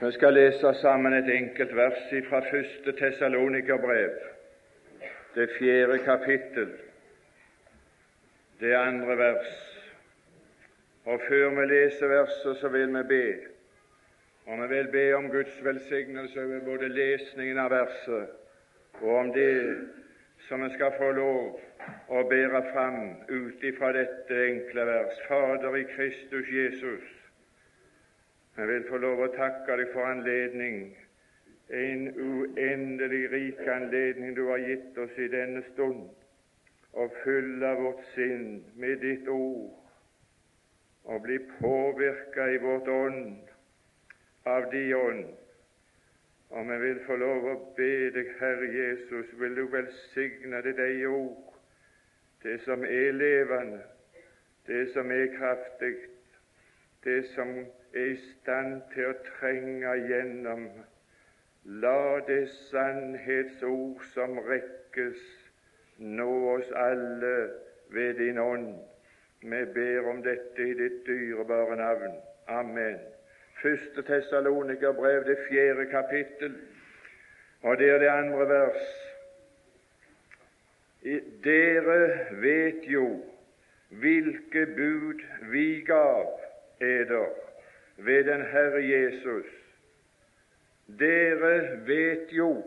Vi skal lese sammen et enkelt vers fra første Tessalonikerbrev, det fjerde kapittel, det andre vers. Og Før vi leser verset, så vil vi be. Og vi vil be om Guds velsignelse over både lesningen av verset og om det som vi skal få lov å bære fram ut ifra dette enkle vers. Fader i Kristus Jesus, jeg vil få lov å takke deg for anledning, en uendelig rik anledning du har gitt oss i denne stund, å fylle vårt sinn med ditt ord. Og bli påvirka i vårt ånd. Av Din ånd. Og vi vil få lov å be deg, Herre Jesus, vil du velsigne det deg ord, det som er levende, det som er kraftig, det som er i stand til å trenge gjennom. La det sannhetsord som rekkes, nå oss alle ved din ånd. Vi ber om dette i ditt dyrebare navn. Amen. Første Tessalonikerbrev, det fjerde kapittel, og det er det andre vers. Dere vet jo hvilke bud vi gav eder ved den Herre Jesus. Dere vet jo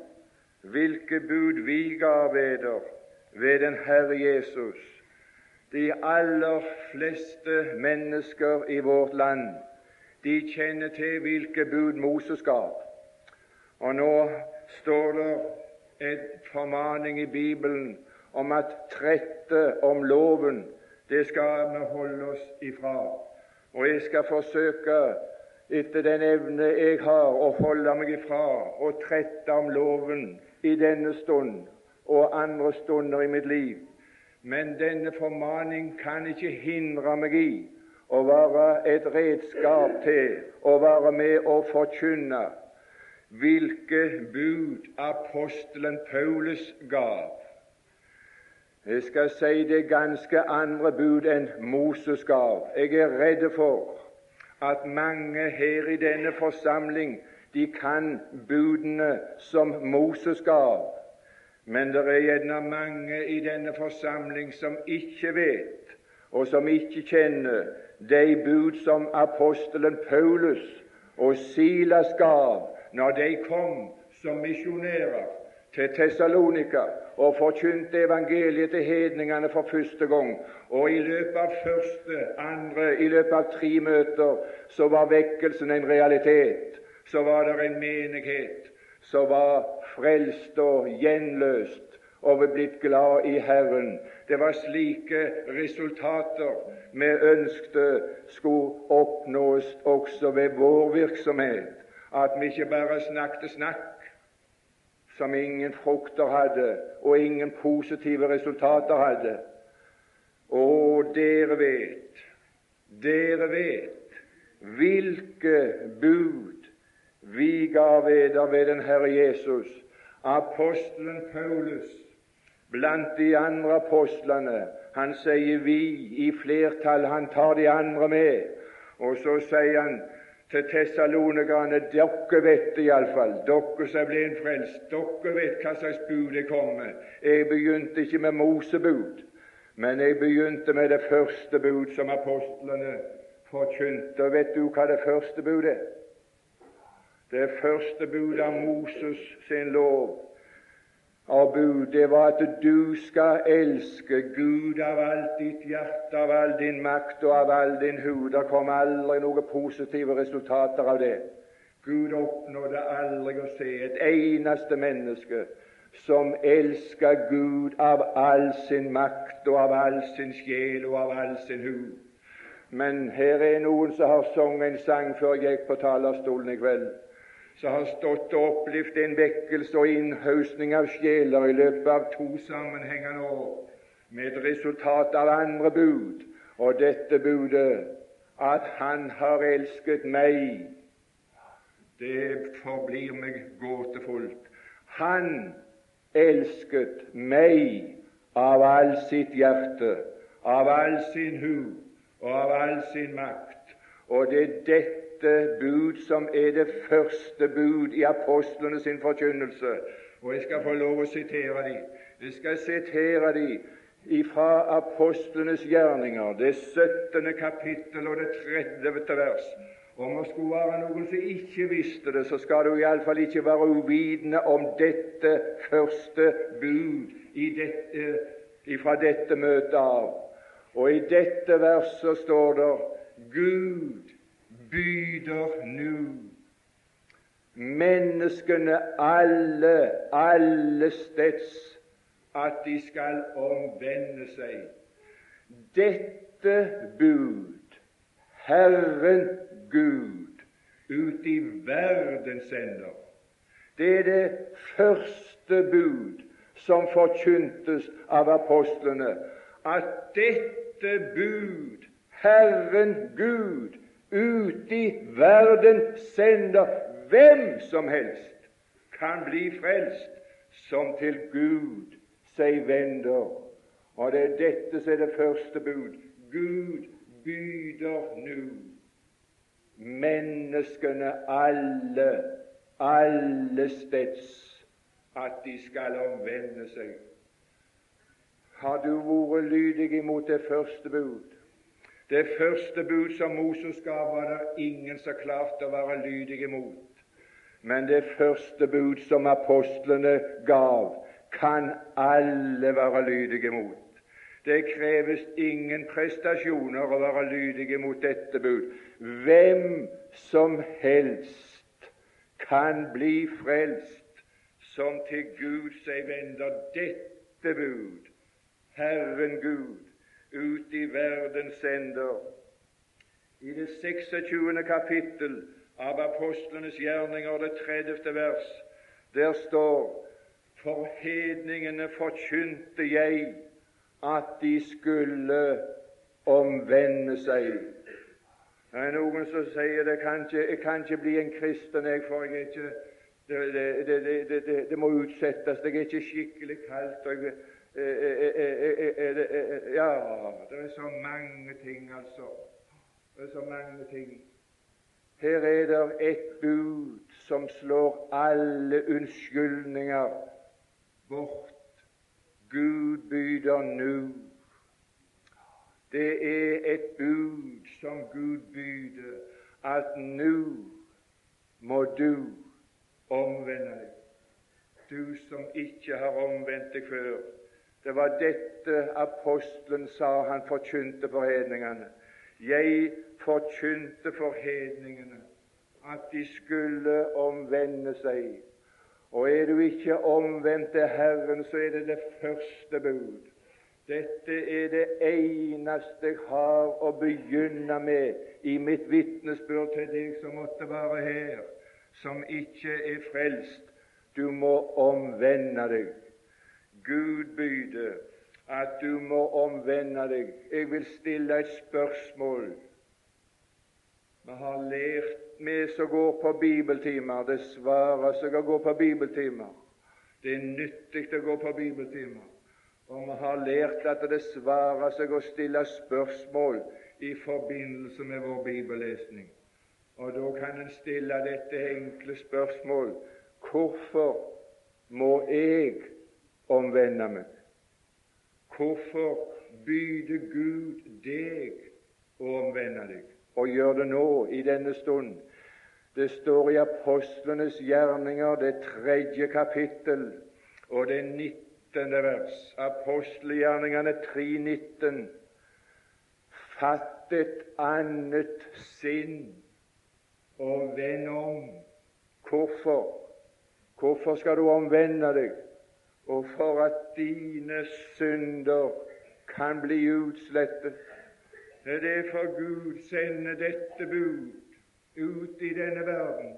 hvilke bud vi gav eder ved den Herre Jesus. De aller fleste mennesker i vårt land de kjenner til hvilke bud Moses gav. Og nå står det en formaning i Bibelen om at trette om loven, det skal vi holde oss ifra. Og jeg skal forsøke, etter den evne jeg har, å holde meg ifra og trette om loven i denne stund og andre stunder i mitt liv. Men denne formaning kan ikke hindre meg i å være et redskap til å være med og forkynne hvilke bud apostelen Paulus gav jeg skal si det ganske andre bud enn Moses gav. Jeg er redd for at mange her i denne forsamling de kan budene som Moses gav, men det er gjerne mange i denne forsamling som ikke vet, og som ikke kjenner de bud som apostelen Paulus og Silas gav når de kom som misjonærer til Tessalonika og forkynte evangeliet til hedningene for første gang. Og i løpet av første, andre, i løpet av tre møter så var vekkelsen en realitet. Så var det en menighet som var frelst og gjenløst og blitt glad i Herren. Det var slike resultater vi ønskte skulle oppnås også ved vår virksomhet. At vi ikke bare snakket snakk, som ingen frukter hadde, og ingen positive resultater hadde. Og dere vet, dere vet hvilke bud vi ga eder ved den Herre Jesus. Apostelen Paulus blant de andre apostlene, han sier 'vi' i flertall, han tar de andre med. Og så sier han til tessalonikerne dere vet det iallfall, dere som ble en frelst, dere vet hva slags bud det kommer. Jeg begynte ikke med Mosebud, men jeg begynte med det første bud som apostlene forkynte. Og vet du hva det første budet er? Det første budet av Moses sin lov av bud, det var at du skal elske Gud av alt ditt hjerte, av all din makt og av all din hud. Det kom aldri noen positive resultater av det. Gud oppnådde aldri å se et eneste menneske som elsker Gud av all sin makt og av all sin sjel og av all sin hud. Men her er noen som har sunget en sang før jeg gikk på talerstolen i kveld som har stått og opplevd en vekkelse og innhausning av sjeler i løpet av to sammenhengende år, med et resultat av andre bud, og dette budet at Han har elsket meg, det forblir meg gåtefullt. Han elsket meg av all sitt hjerte, av all sin hu og av all sin makt. Og det er dette dette bud som er det første bud i apostlene sin forkynnelse. Og jeg skal få lov å sitere dem. Jeg skal sitere dem fra apostlenes gjerninger, det 17. kapittel og det 30. vers. Om det skulle være noen som ikke visste det, så skal du iallfall ikke være uvitende om dette første bud i dette, fra dette møtet av. Og i dette verset står det Gud byder nu menneskene alle, alle steds, at de skal omvende seg. Dette bud, Herren Gud, ut i verden sender, det er det første bud som forkyntes av apostlene, at dette bud, Herren Gud, ute i verden sender hvem som helst kan bli frelst som til Gud seg vender. Og det er dette som er det første bud. Gud byder nu menneskene alle, alle steds, at de skal omvende seg. Har du vært lydig imot det første bud? Det første bud som Moses gav, var det ingen som klarte å være lydig imot. Men det første bud som apostlene gav, kan alle være lydige mot. Det kreves ingen prestasjoner å være lydige mot dette bud. Hvem som helst kan bli frelst som til Gud seg vender dette bud. Herren Gud ut i verdens ender. I det 26. kapittel av apostlenes gjerninger, det 30. vers, der står For hedningene forkynte jeg at de skulle omvende seg. Det er noen som sier det kan ikke, jeg kan ikke bli en kristen, jeg, for jeg er ikke det, det, det, det, må utsettes. Jeg er ikke skikkelig kaldt. og jeg Ja, det er så mange ting, altså. Det er så mange ting. Her er det et bud som slår alle unnskyldninger bort. Gud byder nå. Det er et bud som Gud byder, at nå må du omvende deg. Du som ikke har omvendt deg før. Det var dette apostelen sa han forkynte for hedningene. Jeg forkynte for hedningene at de skulle omvende seg. Og er du ikke omvendt til Herren, så er det det første bud. Dette er det eneste jeg har å begynne med i mitt vitnesbyrd til deg som måtte være her, som ikke er frelst. Du må omvende deg. Gud byde at du må omvende deg. Jeg vil stille et spørsmål. Vi har lært, vi som går på bibeltimer, det svarer seg å gå på bibeltimer. Det er nyttig å gå på bibeltimer. Og vi har lært at det svarer seg å stille spørsmål i forbindelse med vår bibellesning. Og da kan en stille dette enkle spørsmål hvorfor må jeg omvende meg. Hvorfor byder Gud deg å omvende deg, og gjør det nå, i denne stund? Det står i apostlenes gjerninger, det tredje kapittel og det nittende vers. Apostelgjerningene 3.19. Fatt et annet sinn og vend om. Hvorfor? Hvorfor skal du omvende deg? Og for at dine synder kan bli utslettet. Det er derfor Gud sender dette bud ut i denne verden,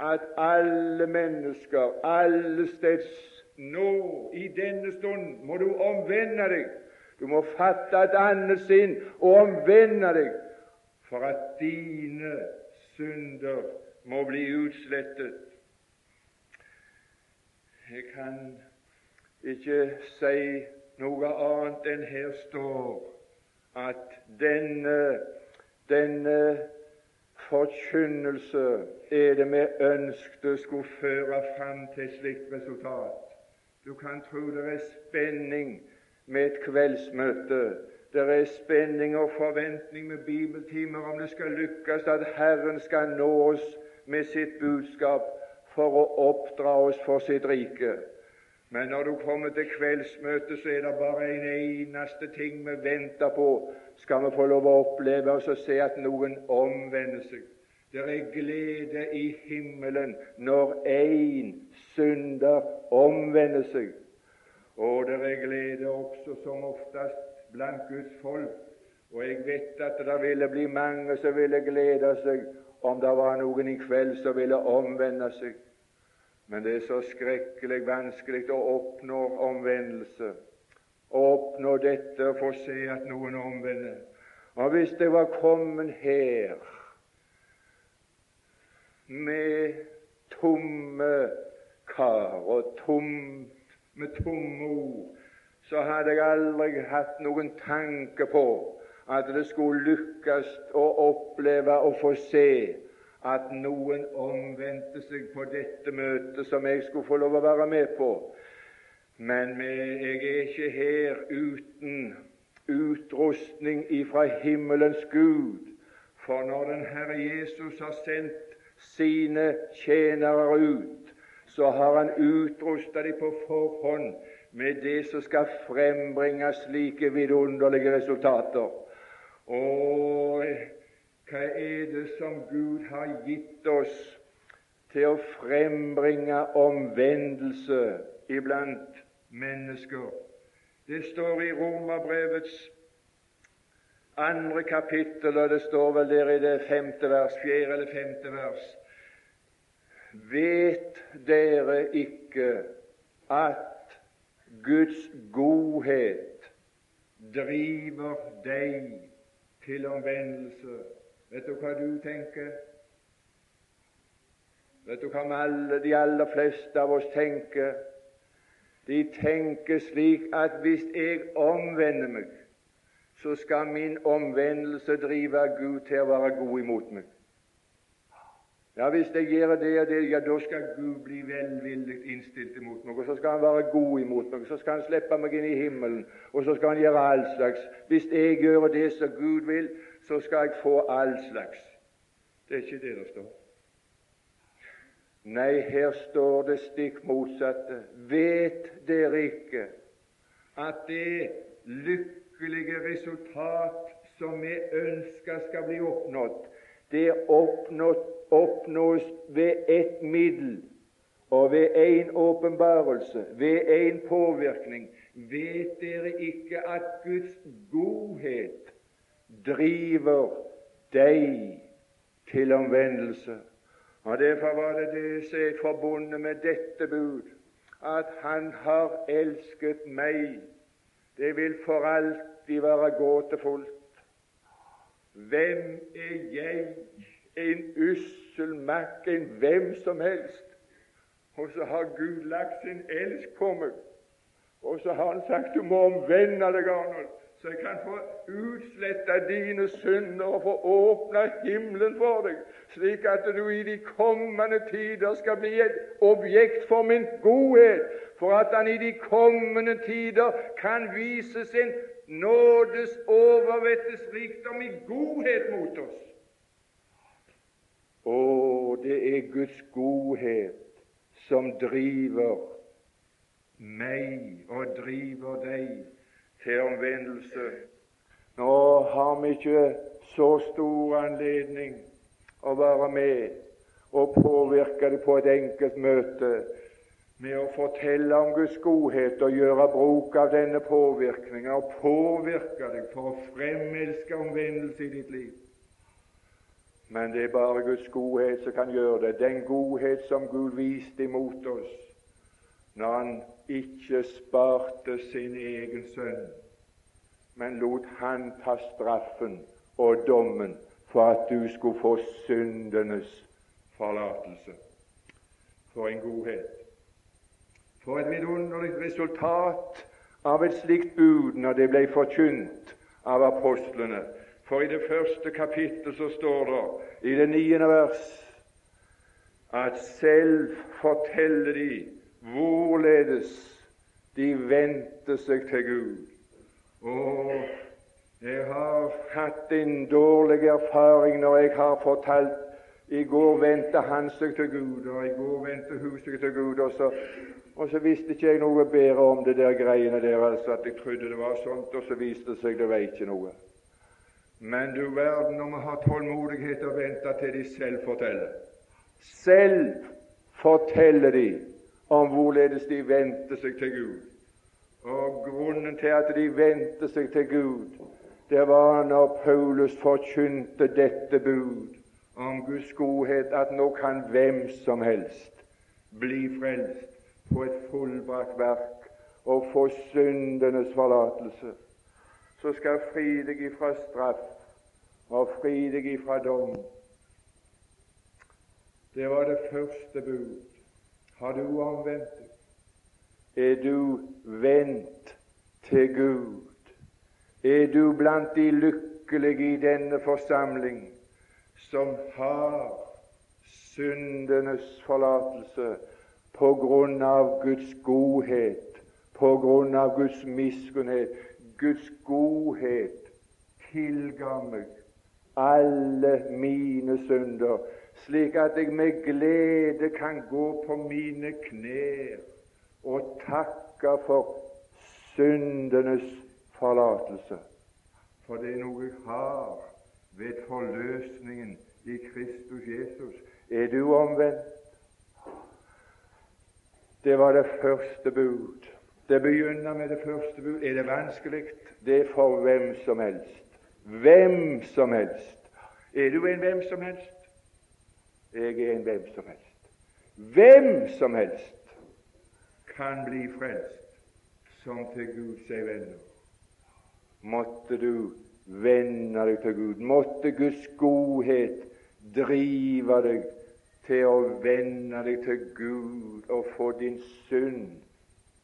at alle mennesker, alle steds, nå, i denne stund, må du omvende deg. Du må fatte et annet sinn og omvende deg, for at dine synder må bli utslettet. Jeg kan ikke si noe annet enn her står at denne, denne forkynnelse er det vi ønsket skulle føre fram til slikt resultat. Du kan tro det er spenning med et kveldsmøte. Det er spenning og forventning med bibeltimer om det skal lykkes at Herren skal nå oss med sitt budskap for å oppdra oss for sitt rike. Men når du kommer til kveldsmøtet, så er det bare en eneste ting vi venter på. Skal vi få lov å oppleve oss og se at noen omvender seg. Det er glede i himmelen når én synder omvender seg. Og det er glede også som oftest blant Guds folk. Og jeg vet at det ville bli mange som ville glede seg om det var noen i kveld som ville omvende seg. Men det er så skrekkelig vanskelig å oppnå omvendelse. Å oppnå dette og få se at noen omvender. Og hvis det var kommet her med tomme kar og tomt, med tomme ord, så hadde jeg aldri hatt noen tanke på at det skulle lykkes å oppleve og få se at noen omvendte seg på dette møtet som jeg skulle få lov å være med på. Men jeg er ikke her uten utrustning ifra himmelens Gud. For når den Herre Jesus har sendt sine tjenere ut, så har han utrusta dem på forhånd med det som skal frembringe slike vidunderlige resultater. Og hva er det som Gud har gitt oss til å frembringe omvendelse iblant mennesker? Det står i Romerbrevets andre kapittel, og det står vel der i det femte vers, fjerde eller femte vers. Vet dere ikke at Guds godhet driver deg til omvendelse? Vet du hva du tenker? Vet du hva alle, de aller fleste av oss tenker? De tenker slik at hvis jeg omvender meg, så skal min omvendelse drive Gud til å være god imot meg. Ja, Hvis jeg gjør det og det, ja, da skal Gud bli velvillig innstilt imot meg. Og så skal Han være god imot meg, så skal Han slippe meg inn i himmelen, og så skal Han gjøre all slags. Hvis jeg gjør det som Gud vil, så skal jeg få all slags. Det er ikke det det står. Nei, her står det stikk motsatte. Vet dere ikke at det lykkelige resultat som vi ønsker skal bli oppnådd, det oppnås ved ett middel og ved én åpenbarelse, ved én påvirkning. Vet dere ikke at Guds godhet driver deg til omvendelse. Og Derfor var det det som er forbundet med dette bud, at Han har elsket meg. Det vil for alltid være gåtefullt. Hvem er jeg? En ussel makk, en hvem som helst. Og så har Gud lagt sin elsk på meg. Og så har Han sagt du må omvende deg, Arnold så jeg kan få utsletta dine synder og få åpna himmelen for deg, slik at du i de kommende tider skal bli et objekt for min godhet, for at han i de kommende tider kan vise sin nådes overvettes rikdom i godhet mot oss. Å, det er Guds godhet som driver meg og driver deg til omvendelse. Nå har vi ikke så stor anledning å være med og påvirke det på et enkelt møte med å fortelle om Guds godhet og gjøre bruk av denne påvirkningen og påvirke deg for å fremelske omvendelse i ditt liv. Men det er bare Guds godhet som kan gjøre det. Den godhet som Gud viste imot oss når Han ikke sparte sin egen sønn, men lot han ta straffen og dommen for at du skulle få syndenes forlatelse. For en godhet! For et vidunderlig resultat av et slikt bud når det ble forkynt av apostlene. For i det første kapittel så står det, i det niende vers, at selv forteller de hvorledes de vendte seg til Gud. Og jeg har hatt en dårlig erfaring når jeg har fortalt i går vendte han seg til Gud, og i går vendte hun seg til Gud. Og så, og så visste ikke jeg noe bedre om det der greiene der, altså at jeg trodde det var sånt, og så viste det seg det var ikke noe. Men du verden om vi har tålmodighet og venter til de selv forteller. Selv forteller de om hvorledes de vendte seg til Gud. Og grunnen til at de vendte seg til Gud, det var når Paulus forkynte dette bud om Guds godhet at nå kan hvem som helst bli frelst på et fullbrakt verk og få syndenes forlatelse, så skal fri deg ifra straff og fri deg ifra dom. Det var det første bud. Har du omvendt deg? Er du vendt til Gud? Er du blant de lykkelige i denne forsamling som har syndenes forlatelse på grunn av Guds godhet, på grunn av Guds miskunnhet. Guds godhet tilga meg alle mine synder, slik at jeg med glede kan gå på mine knær og takke for syndenes forlatelse. For det er noe jeg har ved forløsningen i Kristus Jesus. Er du omvendt? Det var det første bud. Det begynner med det første bud. Er det vanskelig? Det er for hvem som helst. Hvem som helst. Er du en hvem som helst? Jeg er en hvem som helst. Hvem som helst kan bli frelst som til Gud seg venner. Måtte du vende deg til Gud. Måtte Guds godhet drive deg til å vende deg til Gud og få din synd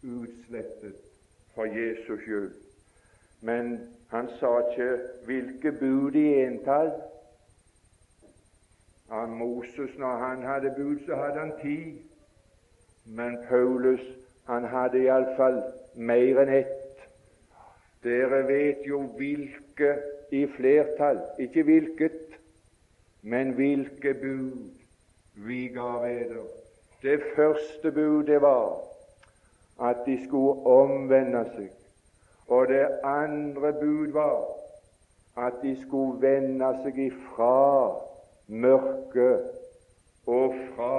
utslettet for Jesus skyld. Men han sa ikke hvilke bud i entall. Av Moses, når han hadde bud, så hadde han ti. Men Paulus han hadde iallfall mer enn ett. Dere vet jo hvilke i flertall, ikke hvilket, men hvilke bud vi ga eder. Det første budet var at de skulle omvende seg. Og det andre bud var at de skulle vende seg ifra mørket og fra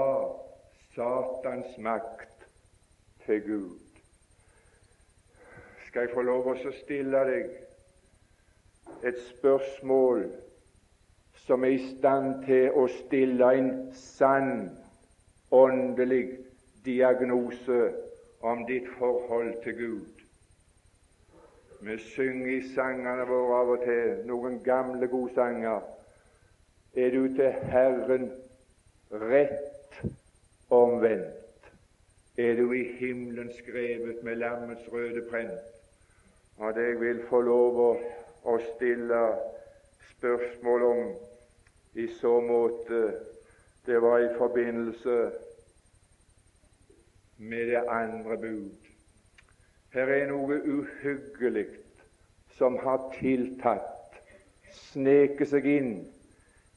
Satans makt til Gud skal jeg få lov å stille deg et spørsmål som er i stand til å stille en sann åndelig diagnose om ditt forhold til Gud. Vi synger i sangene våre av og til noen gamle godsanger. Er du til Herren rett omvendt? Er du i himmelen skrevet med lammets røde prent? at jeg vil få lov å, å stille spørsmål om i så måte det var i forbindelse med det andre bud. Her er noe uhyggelig som har tiltatt, sneket seg inn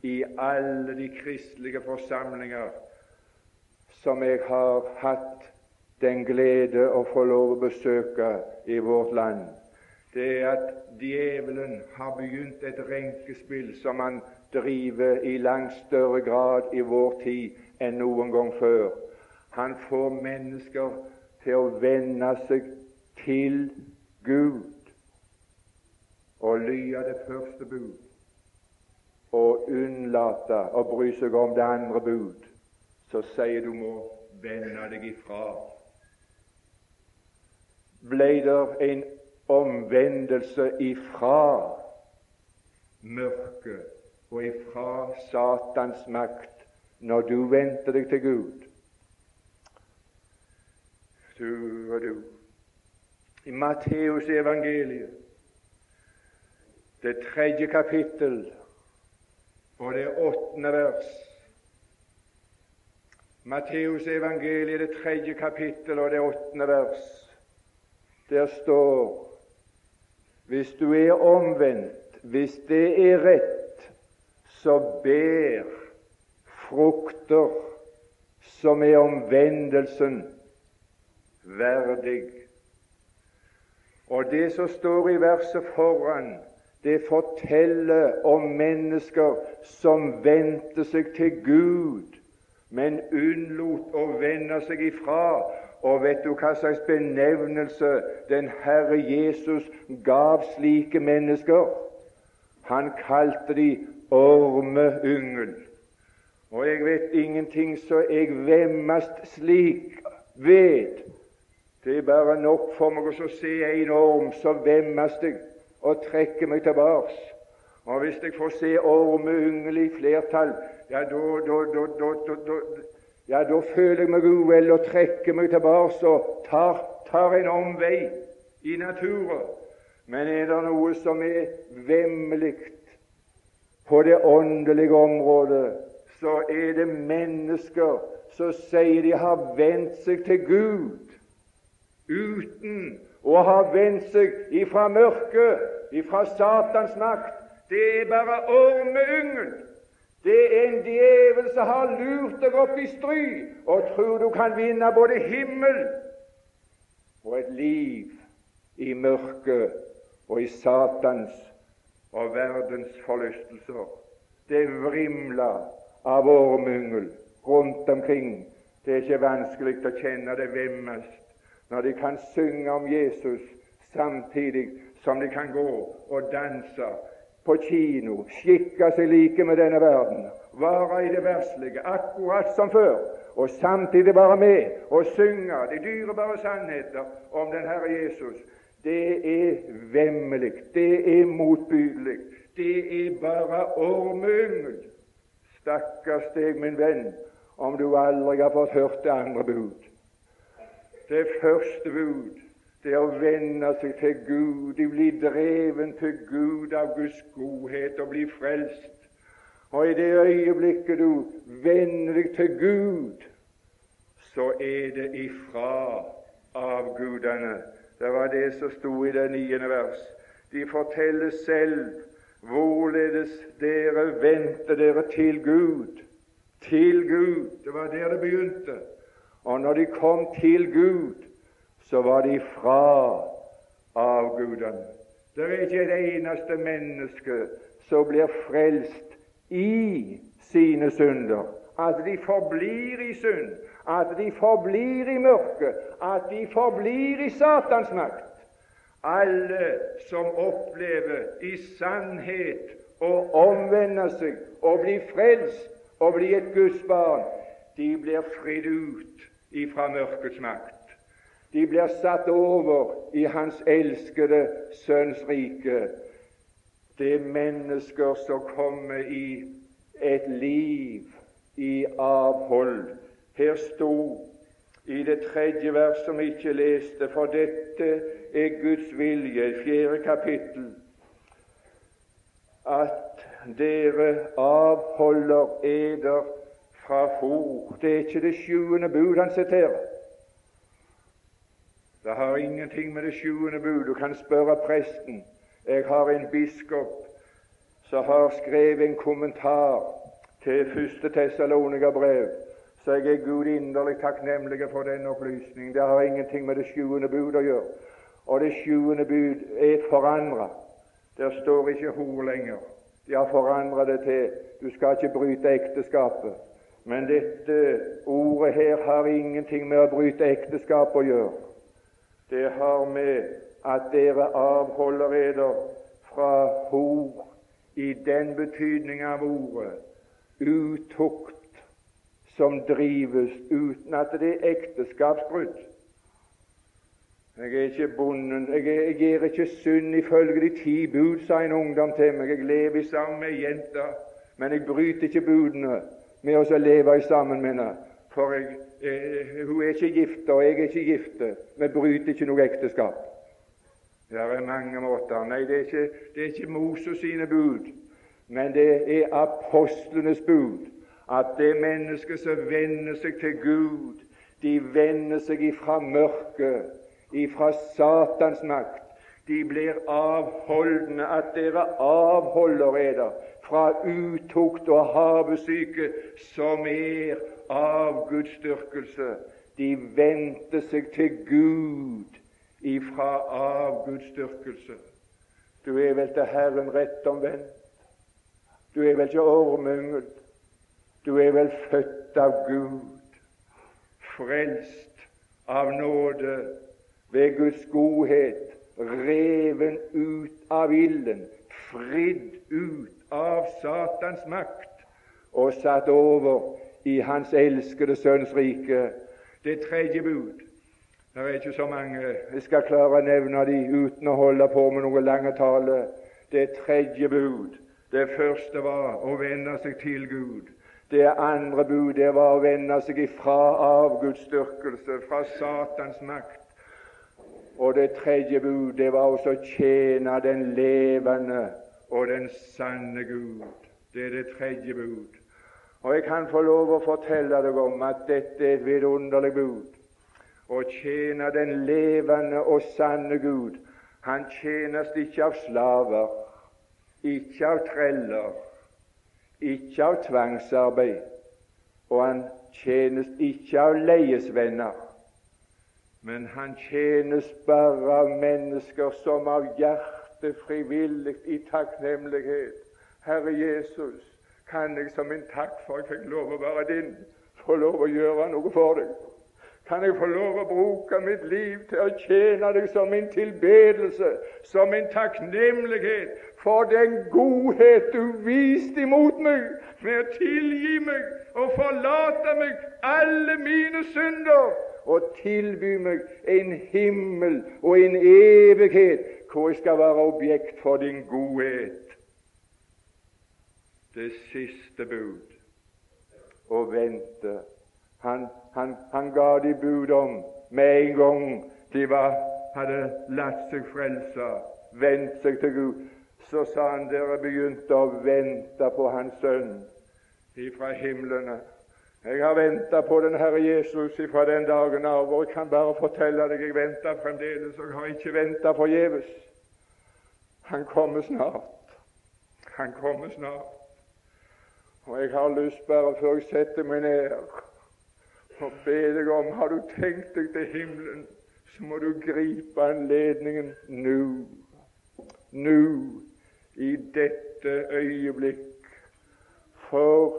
i alle de kristelige forsamlinger som jeg har hatt den glede å få lov å besøke i vårt land det er at djevelen har begynt et renkespill som han driver i langt større grad i vår tid enn noen gang før. Han får mennesker til å vende seg til Gud og lyde det første bud og unnlate å bry seg om det andre bud, så sier du må vende deg ifra. Ble det en omvendelse ifra mørket og ifra Satans makt når du vendte deg til Gud. Du og du. I Matteus evangeliet det tredje kapittel og det åttende vers. Matteus evangeliet, det tredje kapittel og det åttende vers. Der står hvis du er omvendt, hvis det er rett, så ber frukter som er omvendelsen verdig. Og det som står i verset foran, det forteller om mennesker som vendte seg til Gud, men unnlot å vende seg ifra. Og vet du hva slags benevnelse den Herre Jesus gav slike mennesker? Han kalte de ormeungen. Og jeg vet ingenting så jeg vemmast slik ved. Det er bare nok for meg å se en orm, så vemmes jeg og trekker meg tilbake. Og hvis jeg får se ormeyngel i flertall, ja, da ja, da føler jeg meg uvel og trekker meg tilbake og tar, tar en omvei i naturen. Men er det noe som er vemmelig på det åndelige området, så er det mennesker som sier de har vendt seg til Gud uten å har vendt seg ifra mørket, ifra Satans makt. Det er bare ormeungen. Det er en djevel som har lurt deg opp i stry og tror du kan vinne både himmel og et liv i mørket og i Satans og verdens forlystelser. Det vrimler av ormyngel rundt omkring. Det er ikke vanskelig å kjenne det vemmest når de kan synge om Jesus samtidig som de kan gå og danse på kino, skikke seg like med denne verden, være i det verslige, akkurat som før, og samtidig være med og synge de dyrebare sannheter om den Herre Jesus. Det er vemmelig, det er motbydelig, det er bare ormeyngel. Stakkars deg, min venn, om du aldri har fått hørt det andre bud. Det første bud det er å vende seg til Gud, de blir dreven til Gud av Guds godhet og blir frelst. Og i det øyeblikket du vender deg til Gud, så er det ifra avgudene. Det var det som sto i det niende vers. De forteller selv hvorledes dere vendte dere til Gud. Til Gud. Det var der det begynte. Og når de kom til Gud, så var de fra avgudene. Det er ikke et eneste menneske som blir frelst i sine synder. At de forblir i synd, at de forblir i mørket, at de forblir i Satans makt. Alle som opplever i sannhet å omvende seg og bli frelst og bli et Guds barn, de blir fridd ut ifra mørkets makt. De blir satt over i Hans elskede Sønns rike. Det er mennesker som kommer i et liv i avhold. Her sto i det tredje vers som vi ikke leste, for dette er Guds vilje, fjerde kapittel, at dere avholder eder fra for. Det er ikke det sjuende bud han siterer. Det har ingenting med det sjuende bud Du kan spørre presten. Jeg har en biskop som har skrevet en kommentar til første Tessalonika-brev, så jeg er Gud inderlig takknemlig for den opplysningen. Det har ingenting med det sjuende bud å gjøre. Og det sjuende bud er forandra. Der står ikke hor lenger. De har forandra det til du skal ikke bryte ekteskapet. Men dette ordet her har ingenting med å bryte ekteskap å gjøre. Det har med at dere avholder eder fra hor i den betydning av ordet utukt som drives uten at det er ekteskapsbrudd. Jeg er ikke bonden, jeg, jeg gjør ikke synd ifølge de ti bud, sa en ungdom til meg. Jeg lever sammen med ei jente, men jeg bryter ikke budene med oss å leve sammen med henne. For jeg, eh, hun er ikke gift, og jeg er ikke gift. Vi bryter ikke noe ekteskap. Det er mange måter. Nei, det er ikke, det er ikke Moses sine bud, men det er apostlenes bud. At det mennesket som vender seg til Gud, de vender seg ifra mørket, ifra Satans makt. De blir avholdne, at dere avholder eder fra utukt og havesyke, som er av Guds styrkelse. De vendte seg til Gud ifra styrkelse Du er vel til Herren rett omvendt. Du er vel ikke ormyngel. Du er vel født av Gud, frelst av nåde ved Guds godhet, reven ut av ilden, fridd ut av Satans makt og satt over i Hans elskede Sønns rike. Det tredje bud. Det er ikke så mange jeg skal klare å nevne de uten å holde på med noe lange tale. Det tredje bud. Det første var å vende seg til Gud. Det andre bud det var å vende seg ifra avgudsdyrkelse, fra Satans makt. Og det tredje bud det var også å tjene den levende og den sanne Gud. Det er det tredje bud. Og jeg kan få lov å fortelle deg om at dette er et vidunderlig bud. Å tjene den levende og sanne Gud. Han tjenes ikke av slaver, ikke av treller, ikke av tvangsarbeid, og han tjenes ikke av leiesvenner. Men han tjenes bare av mennesker som av hjertet frivillig i takknemlighet. Herre Jesus, kan jeg som en takk for at jeg fikk lov å være din, få lov å gjøre noe for deg? Kan jeg få lov å bruke mitt liv til å tjene deg som en tilbedelse, som en takknemlighet for den godhet du viste imot meg med å tilgi meg og forlate meg alle mine synder og tilby meg en himmel og en evighet hvor jeg skal være objekt for din godhet. Det siste bud å vente. Han, han, han ga de bud om med en gang de var, hadde latt seg frelse, vendt seg til Gud. Så sa han dere begynte å vente på Hans Sønn ifra himlene. Jeg har venta på den Herre Jesus fra den dagen av, og jeg kan bare fortelle deg jeg venter fremdeles, og jeg har ikke venta forgjeves. Han kommer snart. Han kommer snart. Og jeg har lyst, bare før jeg setter meg ned, å be deg om Har du tenkt deg til himmelen, så må du gripe anledningen nå. Nå, i dette øyeblikk. For,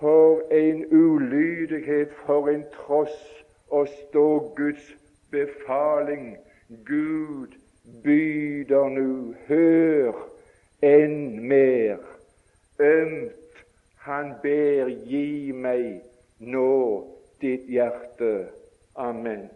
for en ulydighet, for en tross å stå Guds befaling. Gud byder nu, hør enn mer. Ømt han ber, gi meg nå ditt hjerte. Amen.